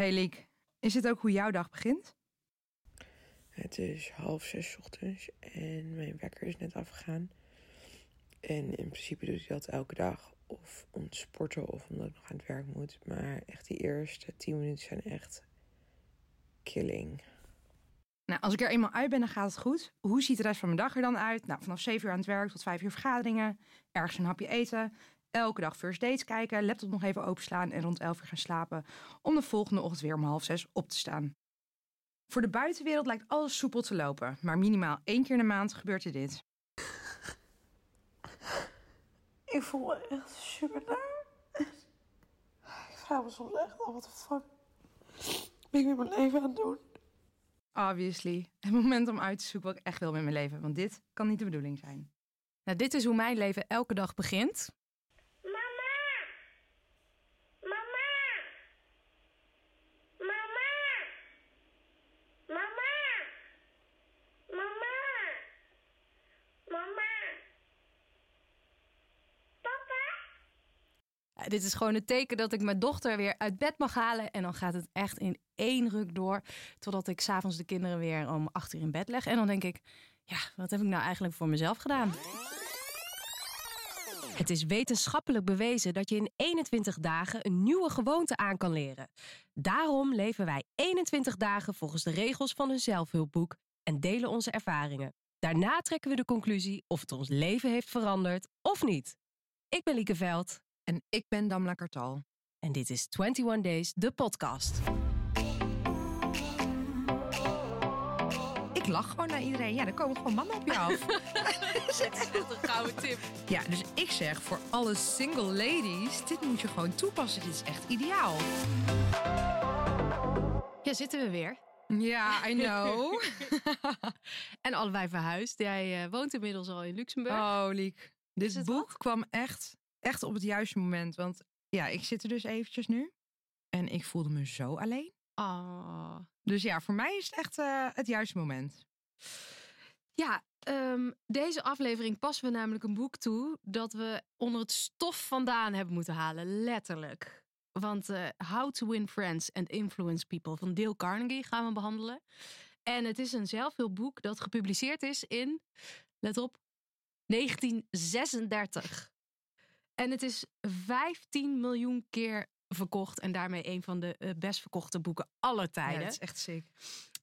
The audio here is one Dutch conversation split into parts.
Hey Liek, is dit ook hoe jouw dag begint? Het is half zes ochtends en mijn wekker is net afgegaan. En in principe doet hij dat elke dag. Of om te sporten of omdat ik nog aan het werk moet. Maar echt die eerste tien minuten zijn echt killing. Nou, als ik er eenmaal uit ben, dan gaat het goed. Hoe ziet de rest van mijn dag er dan uit? Nou, vanaf 7 uur aan het werk tot 5 uur vergaderingen. Ergens een hapje eten. Elke dag first dates kijken. Laptop nog even openslaan en rond 11 uur gaan slapen. Om de volgende ochtend weer om half zes op te staan. Voor de buitenwereld lijkt alles soepel te lopen. Maar minimaal één keer in de maand gebeurt er dit. Ik voel me echt super naar. Ik vraag me soms echt af, wat de fuck ben ik met mijn leven aan het doen? Obviously. Het moment om uit te zoeken wat ik echt wil met mijn leven. Want dit kan niet de bedoeling zijn. Nou, dit is hoe mijn leven elke dag begint. Dit is gewoon het teken dat ik mijn dochter weer uit bed mag halen. En dan gaat het echt in één ruk door. Totdat ik s'avonds de kinderen weer om acht uur in bed leg. En dan denk ik, ja, wat heb ik nou eigenlijk voor mezelf gedaan? Het is wetenschappelijk bewezen dat je in 21 dagen een nieuwe gewoonte aan kan leren. Daarom leven wij 21 dagen volgens de regels van een zelfhulpboek en delen onze ervaringen. Daarna trekken we de conclusie of het ons leven heeft veranderd of niet. Ik ben Lieke Veld En ik ben Damla Kartal. en dit is 21 Days, de podcast. Ik lach gewoon naar iedereen. Ja, dan komen gewoon mannen op je af. een gouden tip. ja, dus ik zeg voor alle single ladies, dit moet je gewoon toepassen. Dit is echt ideaal. Ja, zitten we weer. Ja, I know. En allebei verhuisd. Jij eh, woont inmiddels al in Luxemburg. Oh, Liek. Dit boek wat? kwam echt, echt op het juiste moment. Want ja, ik zit er dus eventjes nu. En ik voelde me zo alleen. Oh. Dus ja, voor mij is het echt eh, het juiste moment. Ja, ehm, deze aflevering passen we namelijk een boek toe dat we onder het stof vandaan hebben moeten halen, letterlijk. Want eh, How to Win Friends and Influence People van Dale Carnegie gaan we behandelen. En het is een zelfhulpboek dat gepubliceerd is in, let op, 1936. En het is 15 miljoen keer verkocht en daarmee een van de eh, best verkochte boeken aller Ja, tijden. het is echt sick.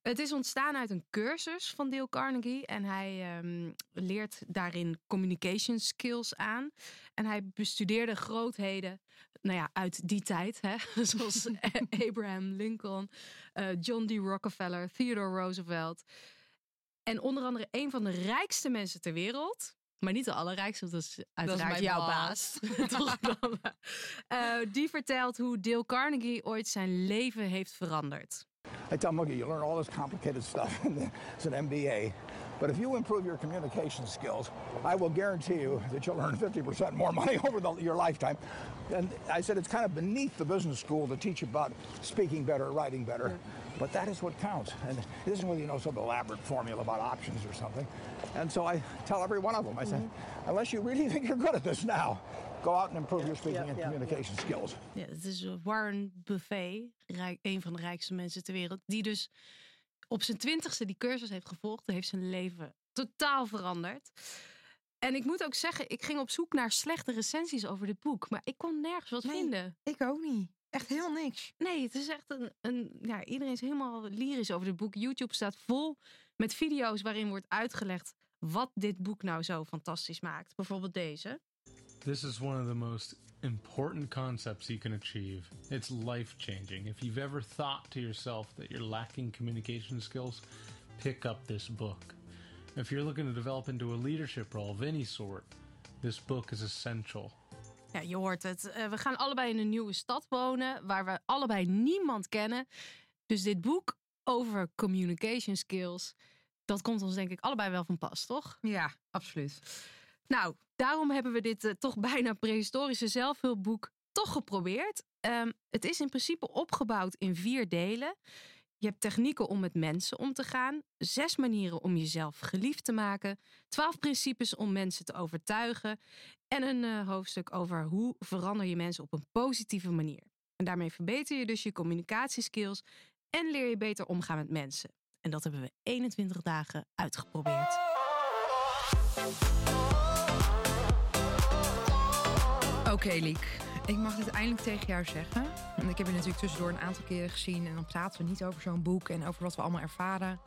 Het is ontstaan uit een cursus van Dale Carnegie. En hij ehm, leert daarin communication skills aan. En hij bestudeerde grootheden nou ja, uit die tijd. Hè? Zoals Abraham Lincoln, eh, John D. Rockefeller, Theodore Roosevelt. En onder andere een van de rijkste mensen ter wereld. Maar niet de allerrijkste, want dat is uiteraard mijn jouw baas. baas. Toch dan? Eh, die vertelt hoe Dale Carnegie ooit zijn leven heeft veranderd. I tell look, you learn all this complicated stuff. it's an MBA. But if you improve your communication skills, I will guarantee you that you'll earn 50% more money over the, your lifetime. And I said, it's kind of beneath the business school to teach about speaking better, writing better. But that is what counts. And it isn't whether you know some elaborate formula about options or something. And so I tell every one of them, I said, unless you really think you're good at this now, go out and improve your speaking and communication skills. Ja, het is Warren Buffet, rijk, een van de rijkste mensen ter wereld, die dus op zijn twintigste die cursus heeft gevolgd. heeft zijn leven totaal veranderd. En ik moet ook zeggen, ik ging op zoek naar slechte recensies over dit boek, maar ik kon nergens wat Nee. vinden. Ik ook niet. Echt heel niks. Nee, het is echt een, een. Ja, iedereen is helemaal lyrisch over dit boek. YouTube staat vol met video's waarin wordt uitgelegd wat dit boek nou zo fantastisch maakt. Bijvoorbeeld deze. This is one of the most important concepts you can achieve. It's life changing. If you've ever thought to yourself that you're lacking communication skills, pick up this book. If you're looking to develop into a leadership role of any sort, this book is essential. Ja, je hoort het. Eh, we gaan allebei in een nieuwe stad wonen waar we allebei niemand kennen. Dus dit boek over communication skills, dat komt ons denk ik allebei wel van pas, toch? Ja, absoluut. Nou, daarom hebben we dit eh, toch bijna prehistorische zelfhulpboek toch geprobeerd. Ehm, het is in principe opgebouwd in vier delen. Je hebt technieken om met mensen om te gaan, zes manieren om jezelf geliefd te maken, twaalf principes om mensen te overtuigen en een eh, hoofdstuk over hoe verander je mensen op een positieve manier. En daarmee verbeter je dus je communicatieskills en leer je beter omgaan met mensen. En dat hebben we 21 dagen uitgeprobeerd. Oké, Liek. Ik mag dit eindelijk tegen jou zeggen. Want ik heb je natuurlijk tussendoor een aantal keren gezien. En dan praten we niet over zo'n boek en over wat we allemaal ervaren.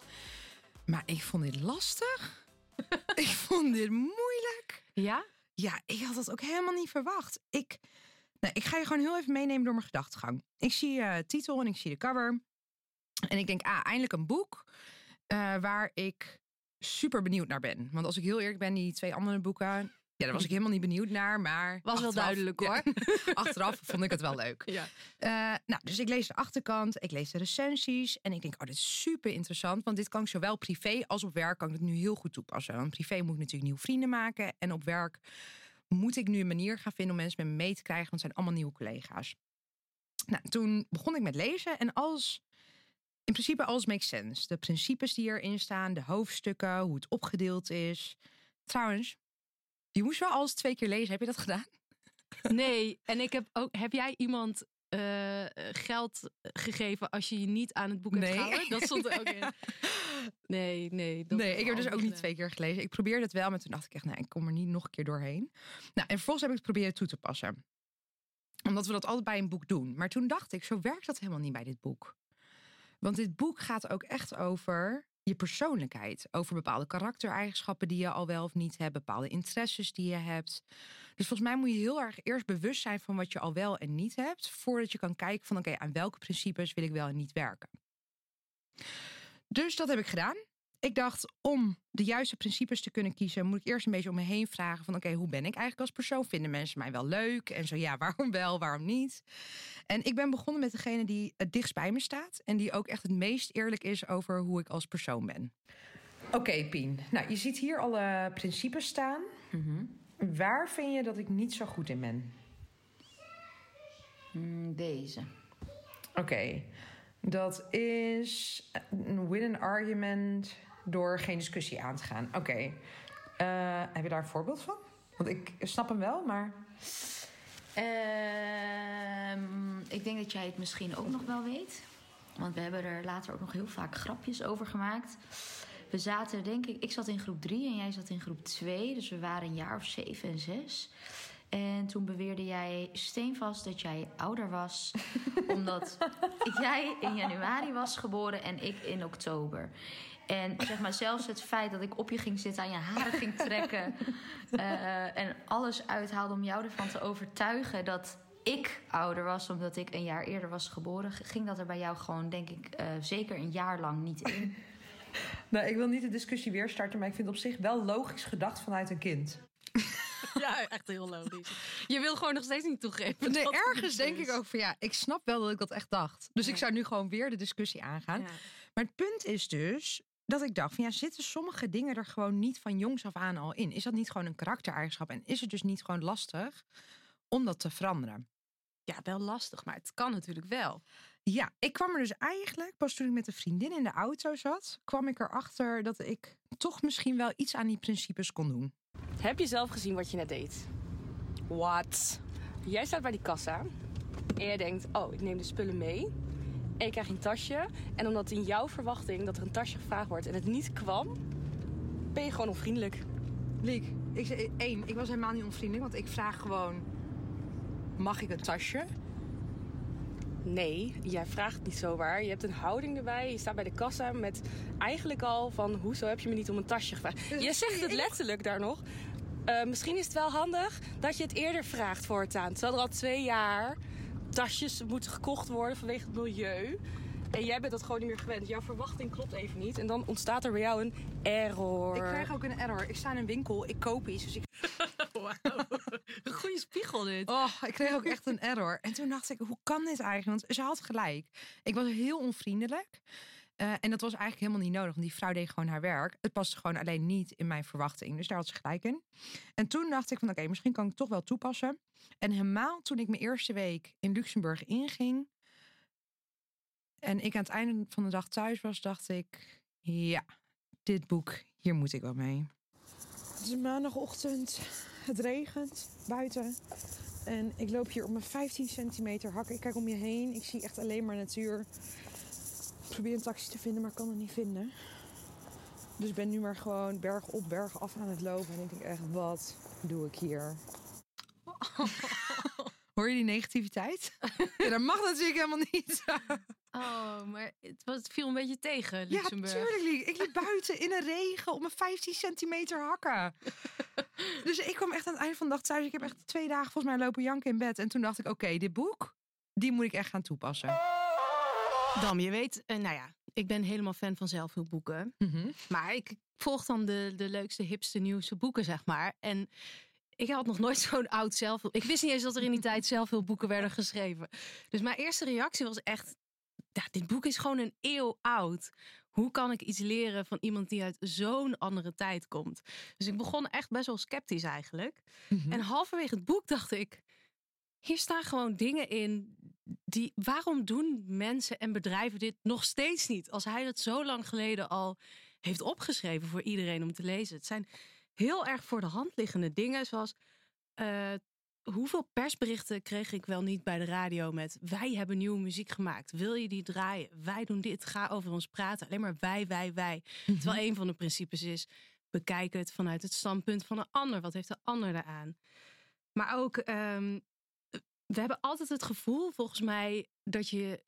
Maar ik vond dit lastig. ik vond dit moeilijk. Ja? Ja, ik had dat ook helemaal niet verwacht. Ik, nou, ik ga je gewoon heel even meenemen door mijn gedachtegang. Ik zie uh, titel en ik zie de cover. En ik denk, ah, eindelijk een boek uh, waar ik super benieuwd naar ben. Want als ik heel eerlijk ben, die twee andere boeken... Ja, daar was ik helemaal niet benieuwd naar, maar... Was wel duidelijk hoor. Ja, achteraf vond ik het wel leuk. Ja. Uh, nou, dus ik lees de achterkant, ik lees de recensies en ik denk, oh, dit is super interessant. Want dit kan ik zowel privé als op werk kan ik het nu heel goed toepassen. Want privé moet ik natuurlijk nieuwe vrienden maken en op werk moet ik nu een manier gaan vinden om mensen met me mee te krijgen, want het zijn allemaal nieuwe collega's. Nou, toen begon ik met lezen en alles, in principe alles makes sense. De principes die erin staan, de hoofdstukken, hoe het opgedeeld is. Trouwens, je moest wel alles twee keer lezen. Heb je dat gedaan? Nee, en ik heb ook. Heb jij iemand uh, geld gegeven als je je niet aan het boek hebt Nee. gehouden? Dat stond er ook in. Nee, nee. Dat nee, ik heb dus ook niet twee keer gelezen. Ik probeerde het wel, maar toen dacht ik echt, nee, ik kom er niet nog een keer doorheen. Nou, en vervolgens heb ik het proberen toe te passen. Omdat we dat altijd bij een boek doen. Maar toen dacht ik, zo werkt dat helemaal niet bij dit boek. Want dit boek gaat ook echt over je persoonlijkheid. Over bepaalde karaktereigenschappen die je al wel of niet hebt. Bepaalde interesses die je hebt. Dus volgens mij moet je heel erg eerst bewust zijn van wat je al wel en niet hebt. Voordat je kan kijken van oké, aan welke principes wil ik wel en niet werken. Dus dat heb ik gedaan. Ik dacht, om de juiste principes te kunnen kiezen, moet ik eerst een beetje om me heen vragen van oké, hoe ben ik eigenlijk als persoon? Vinden mensen mij wel leuk? En zo ja, waarom wel, waarom niet? En ik ben begonnen met degene die het dichtst bij me staat en die ook echt het meest eerlijk is over hoe ik als persoon ben. Oké, Pien. Nou, je ziet hier alle principes staan. Waar vind je dat ik niet zo goed in ben? Mm, Deze. Oké, dat is win an argument door geen discussie aan te gaan. Oké, Eh, heb je daar een voorbeeld van? Want ik snap hem wel, maar... Ehm, ik denk dat jij het misschien ook nog wel weet. Want we hebben er later ook nog heel vaak grapjes over gemaakt. We zaten, denk ik, ik zat in groep 3 en jij zat in groep 2. Dus we waren een jaar of 7 en 6. En toen beweerde jij steenvast dat jij ouder was. omdat jij in januari was geboren en ik in oktober. En zeg maar, zelfs het feit dat ik op je ging zitten, aan je haren ging trekken. eh, en alles uithaalde om jou ervan te overtuigen dat ik ouder was, omdat ik een jaar eerder was geboren, ging dat er bij jou gewoon, denk ik, eh, zeker een jaar lang niet in. Nou, ik wil niet de discussie weer starten, maar ik vind het op zich wel logisch gedacht vanuit een kind. Ja, echt heel logisch. Je wil gewoon nog steeds niet toegeven. Nee, ergens denk is. ik ook van ja, ik snap wel dat ik dat echt dacht. Dus ik zou nu gewoon weer de discussie aangaan. Ja. Maar het punt is dus dat ik dacht van ja, zitten sommige dingen er gewoon niet van jongs af aan al in? Is dat niet gewoon een karaktereigenschap en is het dus niet gewoon lastig om dat te veranderen? Ja, wel lastig, maar het kan natuurlijk wel. Ja, ik kwam er dus eigenlijk, pas toen ik met een vriendin in de auto zat, kwam ik erachter dat ik toch misschien wel iets aan die principes kon doen. Heb je zelf gezien wat je net deed? Wat? Jij staat bij die kassa en jij denkt, oh, ik neem de spullen mee. En je krijgt een tasje. En omdat in jouw verwachting dat er een tasje gevraagd wordt en het niet kwam, ben je gewoon onvriendelijk. Liek, ik zei één, ik was helemaal niet onvriendelijk, want ik vraag gewoon, mag ik een tasje? Nee, jij vraagt niet zomaar. Je hebt een houding erbij. Je staat bij de kassa met eigenlijk al van... hoezo heb je me niet om een tasje gevraagd? Je zegt het letterlijk daar nog. Eh, misschien is het wel handig dat je het eerder vraagt voortaan. Terwijl er al twee jaar tasjes moeten gekocht worden vanwege het milieu. En jij bent dat gewoon niet meer gewend. Jouw verwachting klopt even niet. En dan ontstaat er bij jou een error. Ik krijg ook een error. Ik sta in een winkel, ik koop iets, dus ik Wauw. Een goede spiegel dit. Oh, ik kreeg ook echt een error. En toen dacht ik, hoe kan dit eigenlijk? Want ze had gelijk. Ik was heel onvriendelijk. Eh, en dat was eigenlijk helemaal niet nodig. Want die vrouw deed gewoon haar werk. Het paste gewoon alleen niet in mijn verwachting. Dus daar had ze gelijk in. En toen dacht ik van oké, misschien kan ik het toch wel toepassen. En helemaal toen ik mijn eerste week in Luxemburg inging. En ik aan het einde van de dag thuis was, dacht ik... Ja, dit boek, hier moet ik wel mee. Het is maandagochtend. Het regent buiten. En ik loop hier op mijn 15 centimeter hakken. Ik kijk om je heen. Ik zie echt alleen maar natuur. Ik probeer een taxi te vinden, maar kan het niet vinden. Dus ik ben nu maar gewoon berg op, berg af aan het lopen. En ik denk echt, wat doe ik hier? Hoor je die negativiteit? ja, dat mag natuurlijk helemaal niet. Oh, maar het, was, het viel een beetje tegen, Ja, Luxemburg. tuurlijk. liep- Ik liep buiten in de regen op mijn 15 centimeter hakken. dus ik kwam echt aan het einde van de dag thuis. Ik heb echt twee dagen volgens mij lopen janken in bed. En toen dacht ik, oké, dit boek, die moet ik echt gaan toepassen. Dam, je weet, eh, nou ja, ik ben helemaal fan van zelfhulpboeken. Mhm. Maar ik volg dan de, de leukste, hipste, nieuwste boeken, zeg maar. En ik had nog nooit zo'n oud zelfhulp... Ik wist niet eens dat er in die tijd zelfhulpboeken werden geschreven. Dus mijn eerste reactie was echt... Ja, dit boek is gewoon een eeuw oud. Hoe kan ik iets leren van iemand die uit zo'n andere tijd komt? Dus ik begon echt best wel sceptisch eigenlijk. En halverwege het boek dacht ik... Hier staan gewoon dingen in die. Waarom doen mensen en bedrijven dit nog steeds niet? Als hij het zo lang geleden al heeft opgeschreven voor iedereen om te lezen. Het zijn heel erg voor de hand liggende dingen, zoals. eh, hoeveel persberichten kreeg ik wel niet bij de radio met. Wij hebben nieuwe muziek gemaakt. Wil je die draaien? Wij doen dit. Ga over ons praten. Alleen maar wij, wij, wij. Terwijl een van de principes is. Bekijk het vanuit het standpunt van een ander. Wat heeft de ander daaraan? Maar ook, ehm, we hebben altijd het gevoel, volgens mij, dat je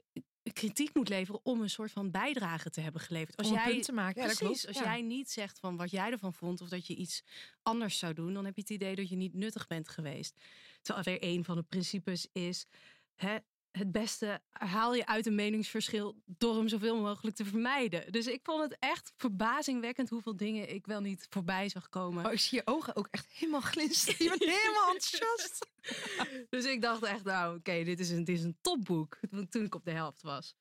kritiek moet leveren om een soort van bijdrage te hebben geleverd. Als Om jij punt te maken. Ja, precies, als Ja. jij niet zegt van wat jij ervan vond of dat je iets anders zou doen, dan heb je het idee dat je niet nuttig bent geweest. Terwijl weer een van de principes is: hè, het beste haal je uit een meningsverschil door hem zoveel mogelijk te vermijden. Dus ik vond het echt verbazingwekkend hoeveel dingen ik wel niet voorbij zag komen. Oh, ik zie je ogen ook echt helemaal glinsteren. Je bent helemaal enthousiast. Dus ik dacht echt, nou oké, dit, is een, dit is een topboek. Toen ik op de helft was.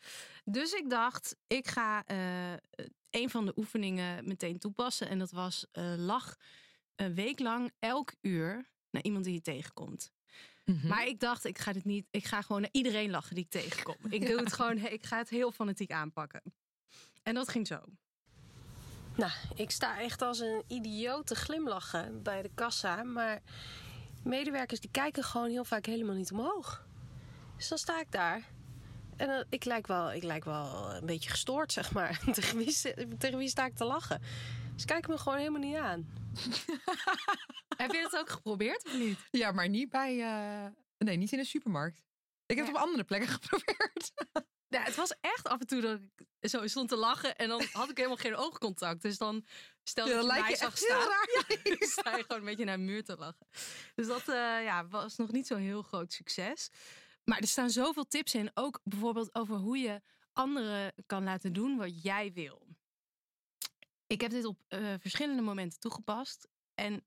Dus ik dacht, ik ga eh, een van de oefeningen meteen toepassen. En dat was eh, lach een week lang elk uur naar iemand die je tegenkomt. Maar ik dacht, ik ga dit niet. Ik ga gewoon naar iedereen lachen die ik tegenkom. Ik doe het gewoon. Ik ga het heel fanatiek aanpakken. En dat ging zo. Nou, ik sta echt als een idioot te glimlachen bij de kassa. Maar medewerkers die kijken gewoon heel vaak helemaal niet omhoog. Dus dan sta ik daar. En dan- ik, lijk wel, ik lijk wel een beetje gestoord, zeg maar. tegen, wie, sta- tegen wie sta ik te lachen? Ze kijken me gewoon helemaal niet aan. Heb je dat ook geprobeerd of niet? Ja, maar niet bij. eh, Nee, niet in een supermarkt. Ik heb het op andere plekken geprobeerd. Ja, het was echt af en toe dat ik zo stond te lachen en dan had ik helemaal geen oogcontact. Dus dan stel Ja, dat je lijk mij je zag staan, raar. dan sta je gewoon een beetje naar een muur te lachen. Dus dat eh, ja, was nog niet zo'n heel groot succes. Maar er staan zoveel tips in, ook bijvoorbeeld over hoe je anderen kan laten doen wat jij wil. Ik heb dit op eh, verschillende momenten toegepast en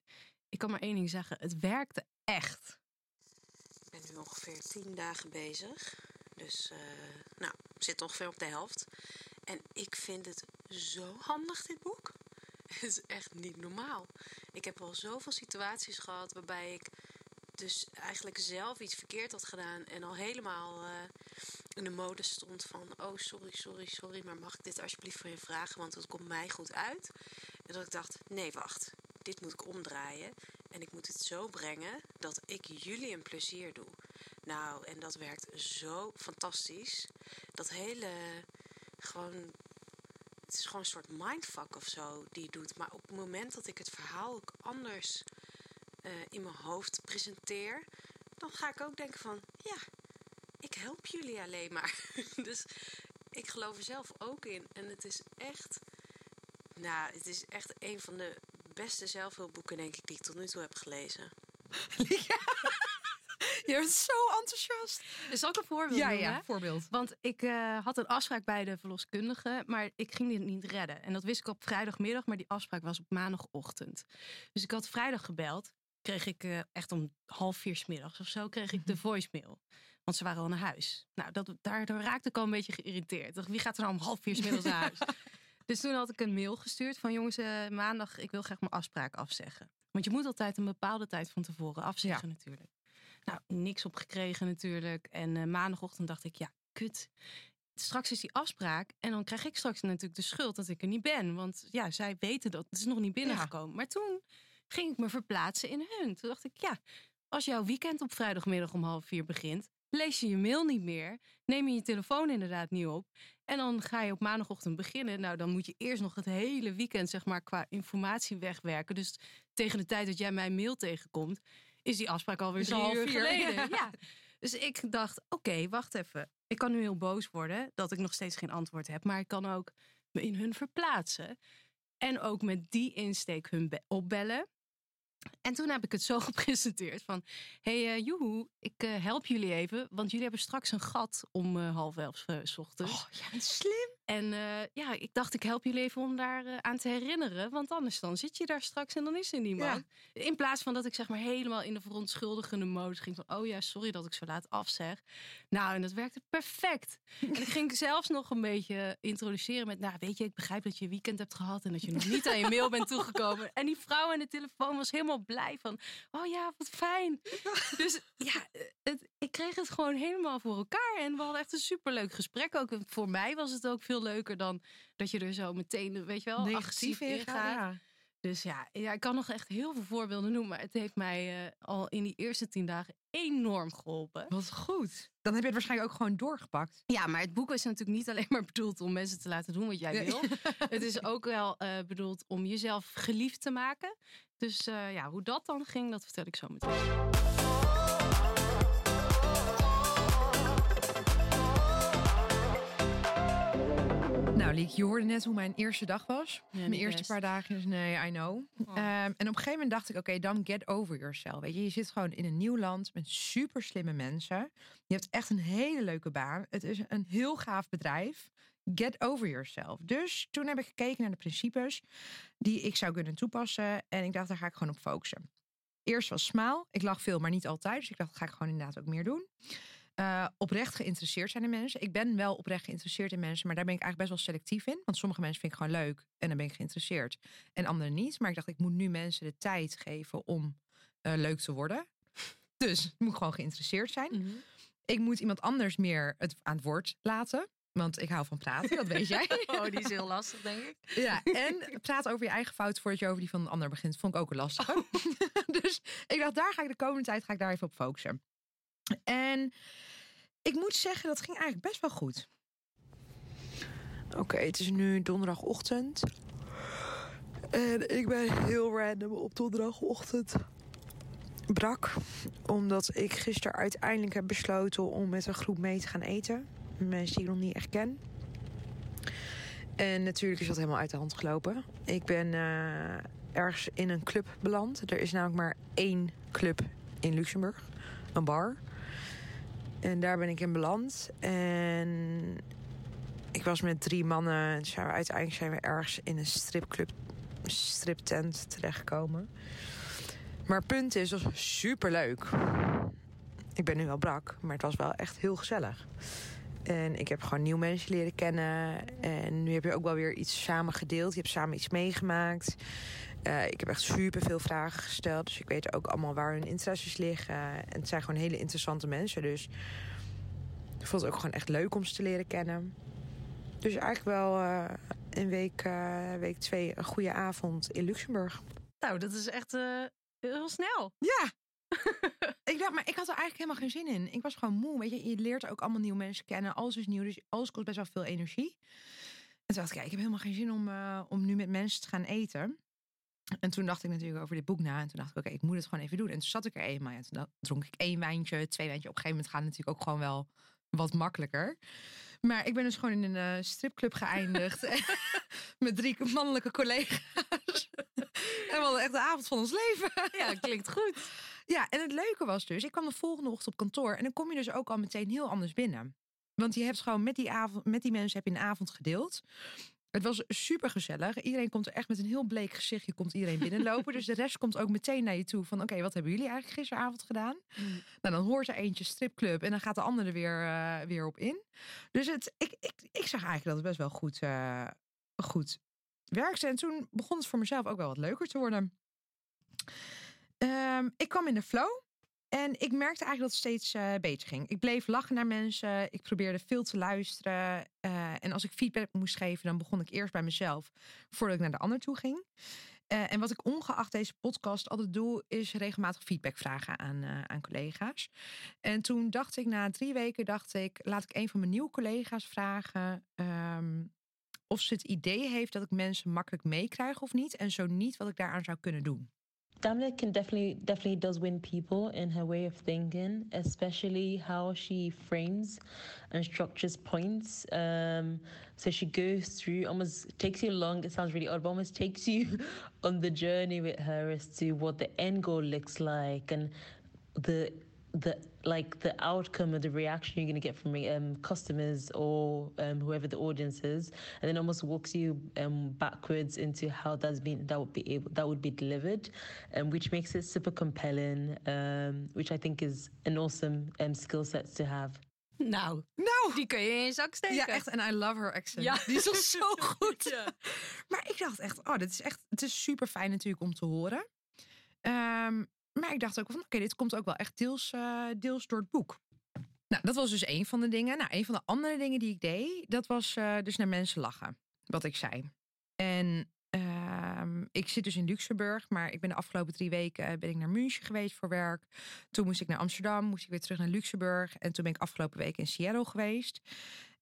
ik kan maar één ding zeggen, het werkte echt. Ik ben nu ongeveer tien dagen bezig. Dus, eh, nou, zit ongeveer op de helft. En ik vind het zo handig, dit boek. Het is echt niet normaal. Ik heb al zoveel situaties gehad waarbij ik dus eigenlijk zelf iets verkeerd had gedaan. En al helemaal eh, in de mode stond van... Oh, sorry, sorry, sorry, maar mag ik dit alsjeblieft voor je vragen? Want het komt mij goed uit. En dat ik dacht, nee, wacht. Dit moet ik omdraaien. En ik moet het zo brengen dat ik jullie een plezier doe. Nou, en dat werkt zo fantastisch. Dat hele, gewoon, het is gewoon een soort mindfuck of zo die je doet. Maar op het moment dat ik het verhaal ook anders eh, in mijn hoofd presenteer, dan ga ik ook denken van, ja, ik help jullie alleen maar. dus ik geloof er zelf ook in. En het is echt, nou, het is echt een van de beste zelfhulpboeken, denk ik, die ik tot nu toe heb gelezen. Je bent zo enthousiast. Is ook een voorbeeld Ja, noemen, ja, voorbeeld. Want ik eh, had een afspraak bij de verloskundige, maar ik ging dit niet redden. En dat wist ik op vrijdagmiddag, maar die afspraak was op maandagochtend. Dus ik had vrijdag gebeld, kreeg ik eh, echt om half vier 's middags of zo, kreeg ik de voicemail. Want ze waren al naar huis. Nou, dat, daardoor raakte ik al een beetje geïrriteerd. Dacht, wie gaat er nou om half vier middags naar huis? Dus toen had ik een mail gestuurd van jongens, eh, maandag, ik wil graag mijn afspraak afzeggen. Want je moet altijd een bepaalde tijd van tevoren afzeggen natuurlijk. Nou, niks op gekregen natuurlijk. En eh, maandagochtend dacht ik, ja, kut. Straks is die afspraak en dan krijg ik straks natuurlijk de schuld dat ik er niet ben. Want ja, zij weten dat. Het is nog niet binnengekomen. Maar toen ging ik me verplaatsen in hun. Toen dacht ik, ja, als jouw weekend op vrijdagmiddag om half vier begint, lees je je mail niet meer, neem je je telefoon inderdaad niet op en dan ga je op maandagochtend beginnen. Nou, dan moet je eerst nog het hele weekend zeg maar qua informatie wegwerken. Dus tegen de tijd dat jij mijn mail tegenkomt, is die afspraak alweer Is drie al half uur geleden. ja. Ja. Dus ik dacht, oké, wacht even. Ik kan nu heel boos worden dat ik nog steeds geen antwoord heb, maar ik kan ook me in hun verplaatsen. En ook met die insteek hun be- opbellen. En toen heb ik het zo gepresenteerd van... hey, eh joehoe, ik eh, help jullie even... want jullie hebben straks een gat om eh, half elf ochtends. Oh, bent slim. En eh, ja, ik dacht, ik help jullie even om daar eh, aan te herinneren. Want anders dan zit je daar straks en dan is er niemand. In plaats van dat ik zeg maar helemaal in de verontschuldigende modus ging van... oh ja, sorry dat ik zo laat afzeg. Nou, en dat werkte perfect. en ik ging zelfs nog een beetje introduceren met... nou, weet je, ik begrijp dat je weekend hebt gehad... en dat je nog niet aan je mail bent toegekomen. En die vrouw aan de telefoon was helemaal blij van... oh ja, wat fijn. Dus ja, het, ik kreeg het gewoon helemaal voor elkaar. En we hadden echt een superleuk gesprek. Ook voor mij was het ook veel leuker dan dat je er zo meteen, weet je wel, Negatief actief in gaat, ja. Dus ja, ja, ik kan nog echt heel veel voorbeelden noemen. Maar het heeft mij eh, al in die eerste tien dagen enorm geholpen. Wat goed. Dan heb je het waarschijnlijk ook gewoon doorgepakt. Ja, maar het boek is natuurlijk niet alleen maar bedoeld om mensen te laten doen wat jij Nee. wil. het is ook wel eh, bedoeld om jezelf geliefd te maken. Dus eh, ja, hoe dat dan ging, dat vertel ik zo meteen. Nou, Liek, je hoorde net hoe mijn eerste dag was. mijn eerste best. paar dagen is nee, I know. Oh. Ehm, en op een gegeven moment dacht ik, oké, dan get over yourself. Weet je, je zit gewoon in een nieuw land met super slimme mensen. Je hebt echt een hele leuke baan. Het is een heel gaaf bedrijf. Get over yourself. Dus toen heb ik gekeken naar de principes die ik zou kunnen toepassen. En ik dacht, daar ga ik gewoon op focussen. Eerst was smaal. Ik lag veel, maar niet altijd. Dus ik dacht, dat ga ik gewoon inderdaad ook meer doen. Eh, oprecht geïnteresseerd zijn in mensen. Ik ben wel oprecht geïnteresseerd in mensen, maar daar ben ik eigenlijk best wel selectief in. Want sommige mensen vind ik gewoon leuk en dan ben ik geïnteresseerd. En anderen niet. Maar ik dacht, ik moet nu mensen de tijd geven om eh, leuk te worden. Dus ik moet gewoon geïnteresseerd zijn. Ik moet iemand anders meer het, aan het woord laten. Want ik hou van praten, dat weet jij. Oh, die is heel lastig, denk ik. Ja, en praat over je eigen fout voordat je over die van een ander begint. Vond ik ook een lastige. dus ik dacht, daar ga ik de komende tijd ga ik daar even op focussen. En ik moet zeggen, dat ging eigenlijk best wel goed. Oké, het is nu donderdagochtend. En ik ben heel random op donderdagochtend brak. Omdat ik gisteren uiteindelijk heb besloten om met een groep mee te gaan eten. Mensen die ik nog niet echt ken. En natuurlijk is dat helemaal uit de hand gelopen. Ik ben eh, ergens in een club beland. Er is namelijk maar één club in Luxemburg. Een bar. En daar ben ik in beland. En ik was met drie mannen. En uiteindelijk zijn we ergens in een stripclub, striptent terechtgekomen. Maar het punt is, het was super leuk. Ik ben nu wel brak, maar het was wel echt heel gezellig. En ik heb gewoon nieuwe mensen leren kennen. En nu heb je ook wel weer iets samen gedeeld. Je hebt samen iets meegemaakt. Eh, ik heb echt super veel vragen gesteld. Dus ik weet ook allemaal waar hun interesses liggen. En het zijn gewoon hele interessante mensen. Dus ik vond het ook gewoon echt leuk om ze te leren kennen. Dus eigenlijk wel eh, in week, eh, week twee een goede avond in Luxemburg. Nou, dat is echt heel snel. Ja. ik dacht, maar ik had er eigenlijk helemaal geen zin in. Ik was gewoon moe. Weet je, je leert ook allemaal nieuwe mensen kennen. Alles is nieuw, dus alles kost best wel veel energie. En toen dacht ik, ja, ik heb helemaal geen zin om, om nu met mensen te gaan eten. En toen dacht ik natuurlijk over dit boek na. En toen dacht ik, oké, ik moet het gewoon even doen. En toen zat ik er eenmaal. Ja, toen dronk ik één wijntje, twee wijntje. Op een gegeven moment gaat het natuurlijk ook gewoon wel wat makkelijker. Maar ik ben dus gewoon in een eh, stripclub geëindigd. met drie mannelijke collega's. en we hadden echt de avond van ons leven. Ja, klinkt goed. Ja, en het leuke was dus, ik kwam de volgende ochtend op kantoor. En dan kom je dus ook al meteen heel anders binnen. Want je hebt gewoon met die, avond, met die mensen heb je een avond gedeeld. Het was super gezellig. Iedereen komt er echt met een heel bleek gezichtje komt iedereen binnenlopen. dus de rest komt ook meteen naar je toe van oké, wat hebben jullie eigenlijk gisteravond gedaan? Nou, dan hoort er eentje stripclub en dan gaat de andere er weer, eh, weer op in. Dus het, ik, ik, ik zag eigenlijk dat het best wel goed, eh, goed werkte. En toen begon het voor mezelf ook wel wat leuker te worden. Ehm, ik kwam in de flow. En ik merkte eigenlijk dat het steeds eh, beter ging. Ik bleef lachen naar mensen. Ik probeerde veel te luisteren. Eh, en als ik feedback moest geven, dan begon ik eerst bij mezelf voordat ik naar de ander toe ging. Eh, en wat ik ongeacht deze podcast altijd doe, is regelmatig feedback vragen aan, aan collega's. En toen dacht ik, na drie weken, dacht ik, laat ik een van mijn nieuwe collega's vragen ehm, of ze het idee heeft dat ik mensen makkelijk meekrijg of niet. En zo niet, wat ik daaraan zou kunnen doen. Dominic can definitely definitely does win people in her way of thinking, especially how she frames and structures points. Um, so she goes through almost takes you along. It sounds really odd, but almost takes you on the journey with her as to what the end goal looks like and the the like the outcome of the reaction you're going to get from um, customers or um, whoever the audience is, and then almost walks you um, backwards into how that's been that would be able that would be delivered, um, which makes it super compelling. Um, which I think is an awesome um, skill set to have. Nou, nou, die kun je in je zak steken. Ja, echt. En I love her accent. Ja. Die is al zo goed. Ja. Maar ik dacht echt, oh, dit is echt, het is super fijn natuurlijk om te horen. Ehm, maar ik dacht ook van, oké, dit komt ook wel echt deels, eh, deels door het boek. Nou, dat was dus een van de dingen. Nou, een van de andere dingen die ik deed, dat was eh, dus naar mensen lachen. Wat ik zei. En ehm, ik zit dus in Luxemburg, maar ik ben de afgelopen drie weken eh, ben ik naar München geweest voor werk. Toen moest ik naar Amsterdam, moest ik weer terug naar Luxemburg. En toen ben ik afgelopen week in Seattle geweest.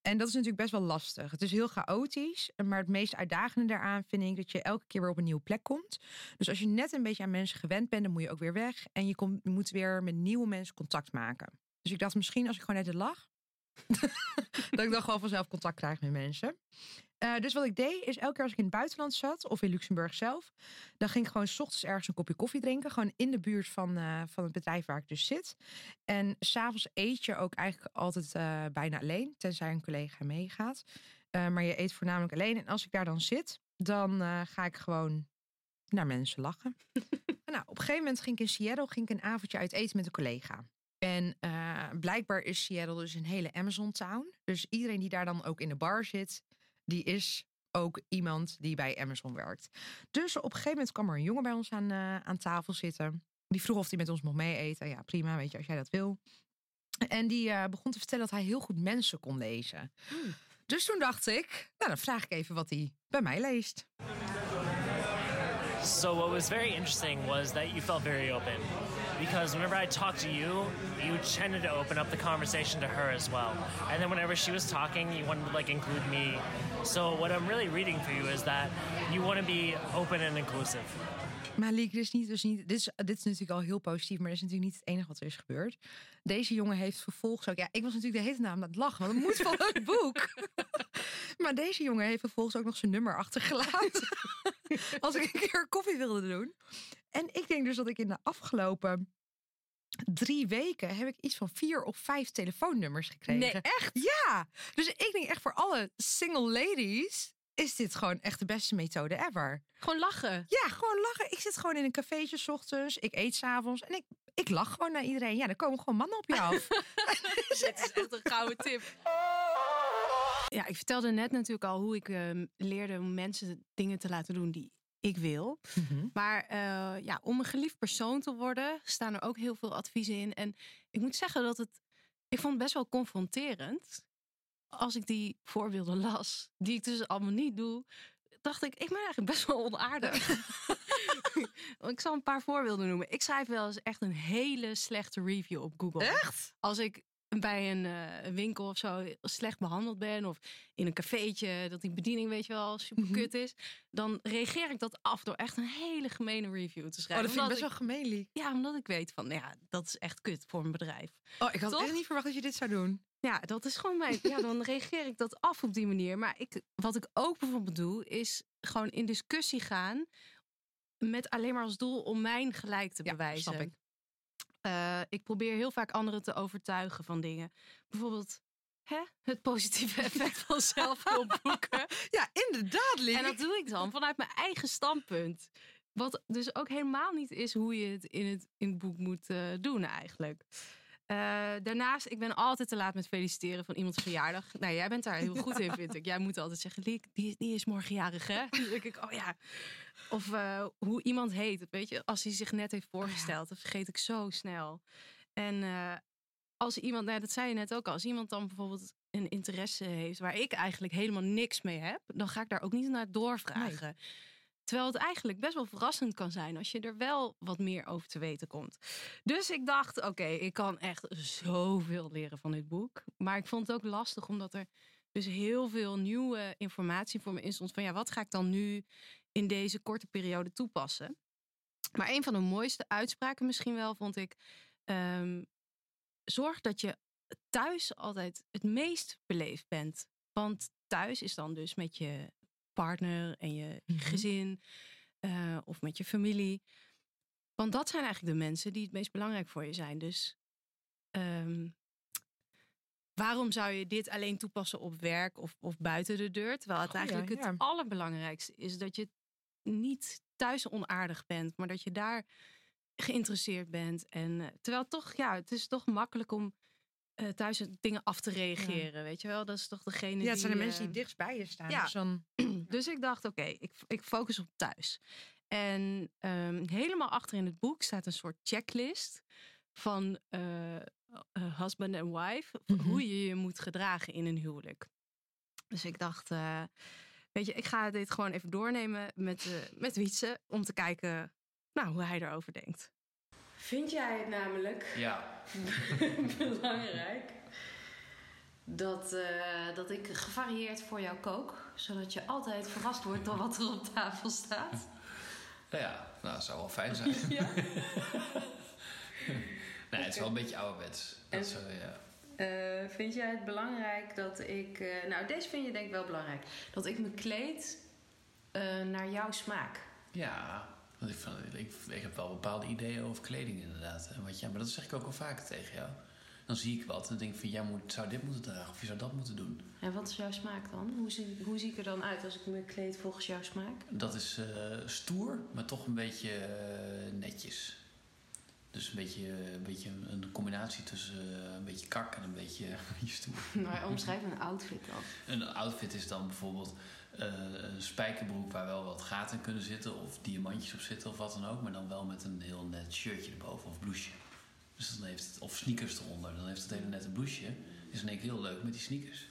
En dat is natuurlijk best wel lastig. Het is heel chaotisch, maar het meest uitdagende daaraan vind ik dat je elke keer weer op een nieuwe plek komt. Dus als je net een beetje aan mensen gewend bent, dan moet je ook weer weg. En je, komt, je moet weer met nieuwe mensen contact maken. Dus ik dacht misschien als ik gewoon net lag, dat ik dan gewoon vanzelf contact krijg met mensen. Eh, dus wat ik deed, is elke keer als ik in het buitenland zat, of in Luxemburg zelf, dan ging ik gewoon 's ochtends ergens een kopje koffie drinken. Gewoon in de buurt van, eh, van het bedrijf waar ik dus zit. En s'avonds eet je ook eigenlijk altijd eh, bijna alleen, tenzij een collega meegaat. Maar je eet voornamelijk alleen. En als ik daar dan zit, dan ga ik gewoon naar mensen lachen. nou, op een gegeven moment ging ik in Seattle ging ik een avondje uit eten met een collega. En blijkbaar is Seattle dus een hele Amazon-town. Dus iedereen die daar dan ook in de bar zit, die is ook iemand die bij Amazon werkt. Dus op een gegeven moment kwam er een jongen bij ons aan, eh, aan tafel zitten. Die vroeg of hij met ons mocht mee eten. Ja, prima, weet je, als jij dat wil. En die eh, begon te vertellen dat hij heel goed mensen kon lezen. Dus toen dacht ik, nou dan vraag ik even wat hij bij mij leest. So what was very interesting was that you felt very open. Because whenever I talked to you, you tended to open up the conversation to her as well. And then whenever she was talking, you wanted to like include me. So what I'm really reading for you is that you want to be open and inclusive. Maar Liek, dit is, niet, dus niet, dit, is, dit is natuurlijk al heel positief, maar dat is natuurlijk niet het enige wat er is gebeurd. Deze jongen heeft vervolgens ook, ja, ik was natuurlijk de hele naam aan het lachen, want het moet van het boek. maar deze jongen heeft vervolgens ook nog zijn nummer achtergelaten. Als ik een keer koffie wilde doen. En ik denk dus dat ik in de afgelopen drie weken heb ik iets van vier of vijf telefoonnummers gekregen. Nee, echt? Ja. Dus ik denk echt voor alle single ladies is dit gewoon echt de beste methode ever. Gewoon lachen. Ja, gewoon lachen. Ik zit gewoon in een cafeetje 's ochtends. Ik eet s'avonds en ik, ik lach gewoon naar iedereen. Ja, dan komen gewoon mannen op je af. Dit is echt een gouden tip. Ja, ik vertelde net natuurlijk al hoe ik ehm, leerde om mensen dingen te laten doen die ik wil. Maar eh, ja, om een geliefd persoon te worden, staan er ook heel veel adviezen in. En ik moet zeggen dat het. Ik vond het best wel confronterend. Als ik die voorbeelden las, die ik dus allemaal niet doe, dacht ik, ik ben eigenlijk best wel onaardig. ik zal een paar voorbeelden noemen. Ik schrijf wel eens echt een hele slechte review op Google. Echt? Als ik bij een eh, winkel of zo slecht behandeld ben, of in een cafeetje dat die bediening, weet je wel, super Mhm. kut is, dan reageer ik dat af door echt een hele gemene review te Oh, schrijven. dat vind ik best wel gemeen, Liek. Ja, omdat ik weet van, nou ja, dat is echt kut voor een bedrijf. Oh, ik had Toch? echt niet verwacht dat je dit zou doen. Ja, dat is gewoon mijn. Ja, dan reageer ik dat af op die manier. Maar ik, wat ik ook bijvoorbeeld doe, is gewoon in discussie gaan. Met alleen maar als doel om mijn gelijk te bewijzen. snap ik. Eh, ik probeer heel vaak anderen te overtuigen van dingen. Bijvoorbeeld hè, het positieve effect van zelfhulp boeken. Ja, inderdaad. En dat doe ik dan vanuit mijn eigen standpunt. Wat dus ook helemaal niet is hoe je het in het, in het boek moet eh, doen eigenlijk. Eh, daarnaast, ik ben altijd te laat met feliciteren van iemands verjaardag. Nou, jij bent daar heel goed in, vind ik. Jij moet altijd zeggen, Liek, die, die is morgen jarig, hè? Dan denk ik, oh ja. Of eh, hoe iemand heet, weet je. Als hij zich net heeft voorgesteld, dat vergeet ik zo snel. En eh, als iemand, nou, dat zei je net ook al. Als iemand dan bijvoorbeeld een interesse heeft waar ik eigenlijk helemaal niks mee heb, dan ga ik daar ook niet naar doorvragen. Terwijl het eigenlijk best wel verrassend kan zijn als je er wel wat meer over te weten komt. Dus ik dacht, oké, ik kan echt zoveel leren van dit boek. Maar ik vond het ook lastig omdat er dus heel veel nieuwe informatie voor me in stond. Van ja, wat ga ik dan nu in deze korte periode toepassen? Maar een van de mooiste uitspraken misschien wel vond ik. ehm, zorg dat je thuis altijd het meest beleefd bent. Want thuis is dan dus met je partner en je gezin eh, of met je familie. Want dat zijn eigenlijk de mensen die het meest belangrijk voor je zijn. Dus ehm, waarom zou je dit alleen toepassen op werk of, of buiten de deur? Terwijl het eigenlijk het ja. allerbelangrijkste is dat je niet thuis onaardig bent, maar dat je daar geïnteresseerd bent. En eh, terwijl toch, ja, het is toch makkelijk om eh, thuis dingen af te reageren, weet je wel? Dat is toch degene Ja, het zijn de die, mensen die dichtst bij je staan. ja. Dus dan, dus ik dacht, oké, ik, ik focus op thuis. En ehm, helemaal achter in het boek staat een soort checklist van eh, eh, husband en wife. van Hoe je je moet gedragen in een huwelijk. Dus ik dacht, eh, weet je, ik ga dit gewoon even doornemen met, eh met Wietse. Om te kijken nou, hoe hij erover denkt. Vind jij het namelijk Ja. belangrijk dat, eh, dat ik gevarieerd voor jou kook? Zodat je altijd verrast wordt door wat er op tafel staat? Nou ja, nou, dat zou wel fijn zijn. Ja. nee, het is wel een beetje ouderwets. Dat zo, ja. Eh, vind jij het belangrijk dat ik... eh, nou, deze vind je denk ik wel belangrijk. Dat ik me kleed naar jouw smaak. Ja, want ik, ik, ik heb wel bepaalde ideeën over kleding inderdaad. En wat, ja, maar dat zeg ik ook wel vaker tegen jou. Dan zie ik wat en dan denk ik van, jij moet, zou dit moeten dragen of je zou dat moeten doen. En wat is jouw smaak dan? Hoe zie, hoe zie ik er dan uit als ik me kleed volgens jouw smaak? Dat is eh, stoer, maar toch een beetje eh, netjes. Dus een beetje, een, beetje een combinatie tussen eh, een beetje kak en een beetje, stoer. Maar omschrijf een outfit dan. Een outfit is dan bijvoorbeeld eh, een spijkerbroek waar wel wat gaten in kunnen zitten, of diamantjes op zitten of wat dan ook, maar dan wel met een heel net shirtje erboven of blouseje. Dus dan heeft het, of sneakers eronder. Dan heeft het hele nette blouseje. Is in één keer heel leuk met die sneakers.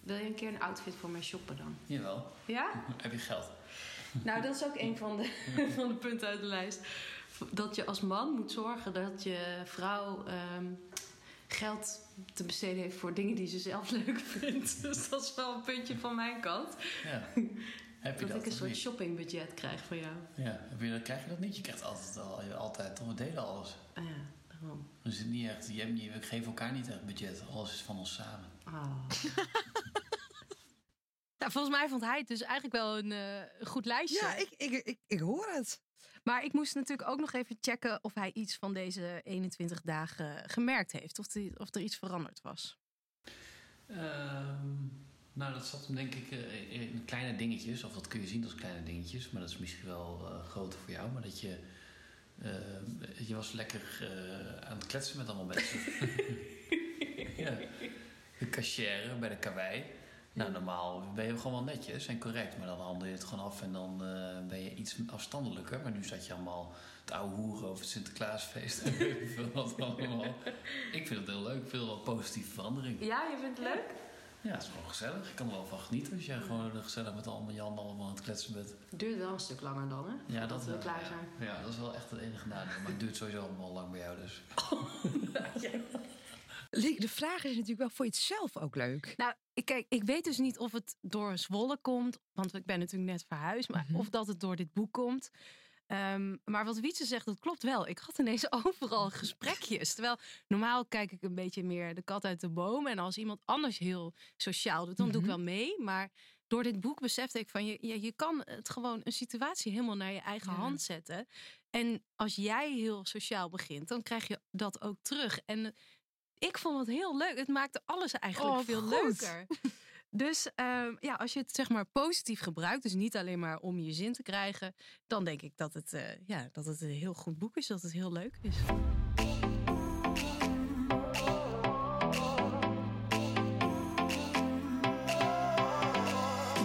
Wil je een keer een outfit voor mij shoppen dan? Jawel. Ja? Heb je geld? Nou, dat is ook een van de, van de punten uit de lijst. Dat je als man moet zorgen dat je vrouw ehm, geld te besteden heeft voor dingen die ze zelf leuk vindt. Dus dat is wel een puntje van mijn kant. Ja. Heb je dat dat ik een soort shoppingbudget krijg van jou. Ja, heb je, dat- krijg je dat niet? Je krijgt altijd, al, altijd toch, we delen alles. Ah ja, daarom. Dus het niet echt, je hebt niet, we geven elkaar niet echt budget. Alles is van ons samen. Ah. Nou, volgens mij vond hij het dus eigenlijk wel een eh, goed lijstje. Ja, ik, ik, ik, ik hoor het. Maar ik moest natuurlijk ook nog even checken of hij iets van deze 21 dagen gemerkt heeft. Of, die, of er iets veranderd was. Ehm, nou, dat zat hem denk ik eh, in kleine dingetjes. Of dat kun je zien als kleine dingetjes. Maar dat is misschien wel eh, groter voor jou. Maar dat je... eh, je was lekker eh, aan het kletsen met allemaal mensen. ja. De cashier bij de karwei. Nou, normaal ben je gewoon wel netjes en correct. Maar dan handel je het gewoon af en dan eh, ben je iets afstandelijker. Maar nu zat je allemaal het oude hoeren over het Sinterklaasfeest. en ik veel wat allemaal. Ik vind het heel leuk. Ik vind het wel positieve verandering. Ja, je vindt het leuk? Ja, het is gewoon gezellig. Ik kan er wel van genieten als jij gewoon gezellig met allemaal Jan allemaal aan het kletsen bent. Het duurt wel een stuk langer dan, hè? Ja, dat we klaar zijn. Ja, dat is wel echt het enige nadeel. Maar het duurt sowieso allemaal lang bij jou dus. Liek, De vraag is natuurlijk wel, vond je het zelf ook leuk? Nou, ik, kijk, ik weet dus niet of het door Zwolle komt. Want ik ben natuurlijk net verhuisd. Maar of dat het door dit boek komt. Ehm, maar wat Wietse zegt, dat klopt wel. Ik had ineens overal gesprekjes. Terwijl normaal kijk ik een beetje meer de kat uit de boom. En als iemand anders heel sociaal doet, dan doe ik wel mee. Maar door dit boek besefte ik van je, je, je kan het gewoon een situatie helemaal naar je eigen hand zetten. En als jij heel sociaal begint, dan krijg je dat ook terug. En ik vond het heel leuk. Het maakte alles eigenlijk Oh, veel goed. leuker. Dus ehm, ja, als je het zeg maar positief gebruikt, dus niet alleen maar om je zin te krijgen, dan denk ik dat het, eh, ja, dat het een heel goed boek is, dat het heel leuk is.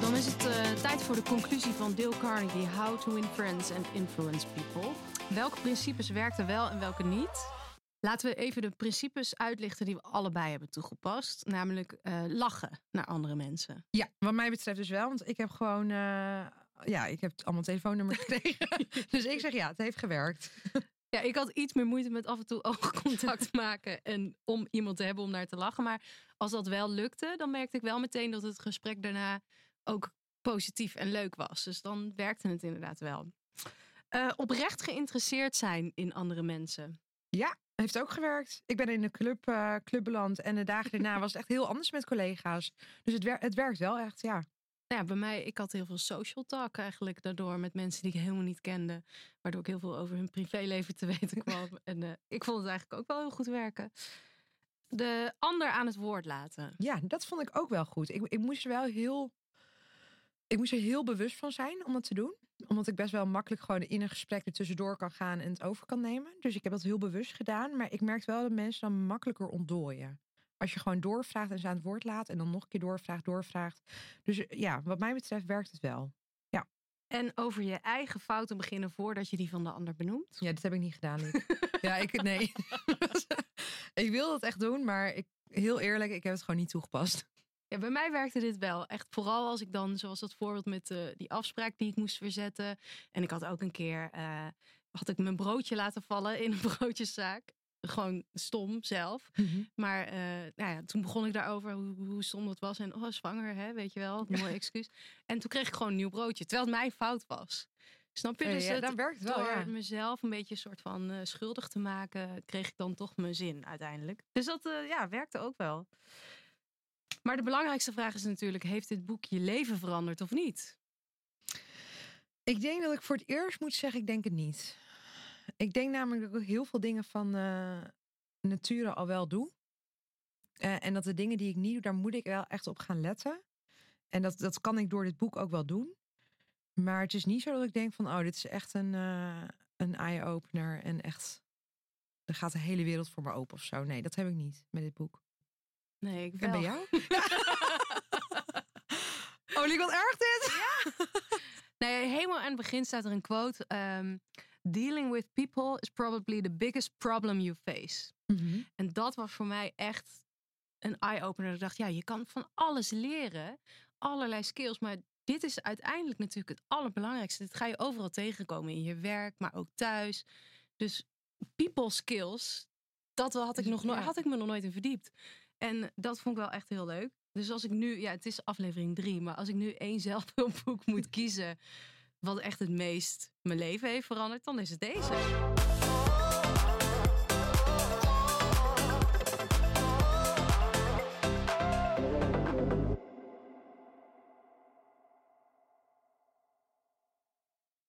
Dan is het eh, tijd voor de conclusie van Dale Carnegie: How to Win Friends and Influence People. Welke principes werkten wel en welke niet? Laten we even de principes uitlichten die we allebei hebben toegepast. Namelijk eh, lachen naar andere mensen. Ja, wat mij betreft dus wel. Want ik heb gewoon, eh, ja, ik heb allemaal telefoonnummers gekregen. dus ik zeg ja, het heeft gewerkt. Ja, ik had iets meer moeite met af en toe oogcontact maken en om iemand te hebben om naar te lachen. Maar als dat wel lukte, dan merkte ik wel meteen dat het gesprek daarna ook positief en leuk was. Dus dan werkte het inderdaad wel. Eh, oprecht geïnteresseerd zijn in andere mensen. Ja, heeft ook gewerkt. Ik ben in de club, club beland en de dagen daarna was het echt heel anders met collega's. Dus het, wer het werkt wel echt, ja. Ja, bij mij, ik had heel veel social talk eigenlijk daardoor met mensen die ik helemaal niet kende. Waardoor ik heel veel over hun privéleven te weten kwam. en eh, ik vond het eigenlijk ook wel heel goed werken. De ander aan het woord laten. Ja, dat vond ik ook wel goed. Ik, ik moest er wel heel. Ik moest er heel bewust van zijn om dat te doen. Omdat ik best wel makkelijk gewoon in een gesprek er tussendoor kan gaan en het over kan nemen. Dus ik heb dat heel bewust gedaan. Maar ik merkte wel dat mensen dan makkelijker ontdooien. Als je gewoon doorvraagt en ze aan het woord laat en dan nog een keer doorvraagt, doorvraagt. Dus eh, ja, wat mij betreft werkt het wel. Ja. En over je eigen fouten beginnen voordat je die van de ander benoemt. Ja, dat heb ik niet gedaan, ja, ik, nee. ik wil dat echt doen, maar ik, heel eerlijk, ik heb het gewoon niet toegepast. Ja, bij mij werkte dit wel. Echt vooral als ik dan, zoals dat voorbeeld met uh, die afspraak die ik moest verzetten. En ik had ook een keer, uh, had ik mijn broodje laten vallen in een broodjeszaak gewoon stom zelf. Mhm. Maar uh, nou ja, toen begon ik daarover hoe, hoe stom dat was. En oh, zwanger, hè, weet je wel. Mooi excuus. En toen kreeg ik gewoon een nieuw broodje. Terwijl het mijn fout was. Snap je? Dus ja, dan werkt het wel, door ja. mezelf een beetje een soort van uh, schuldig te maken, kreeg ik dan toch mijn zin uiteindelijk. Dus dat ja, werkte ook wel. Maar de belangrijkste vraag is natuurlijk: heeft dit boek je leven veranderd of niet? Ik denk dat ik voor het eerst moet zeggen, ik denk het niet. Ik denk namelijk dat ik heel veel dingen van uh, nature al wel doe. Uh, en dat de dingen die ik niet doe, daar moet ik wel echt op gaan letten. En dat, dat kan ik door dit boek ook wel doen. Maar het is niet zo dat ik denk van, oh, dit is echt een, uh, een eye-opener. En echt, er gaat de hele wereld voor me open of zo. Nee, dat heb ik niet met dit boek. Nee, ik En bij jou? oh, liep wat erg dit? Ja. nee, helemaal aan het begin staat er een quote. Um, Dealing with people is probably the biggest problem you face. Mm -hmm. En dat was voor mij echt een eye-opener. Ik dacht, ja, je kan van alles leren. Allerlei skills. Maar dit is uiteindelijk natuurlijk het allerbelangrijkste. Dit ga je overal tegenkomen. In je werk, maar ook thuis. Dus people skills, dat had ik, nog no had ik me nog nooit in verdiept. En dat vond ik wel echt heel leuk. Dus als ik nu, ja, het is aflevering drie. Maar als ik nu één zelfhulpboek moet kiezen wat echt het meest mijn leven heeft veranderd, dan is het deze.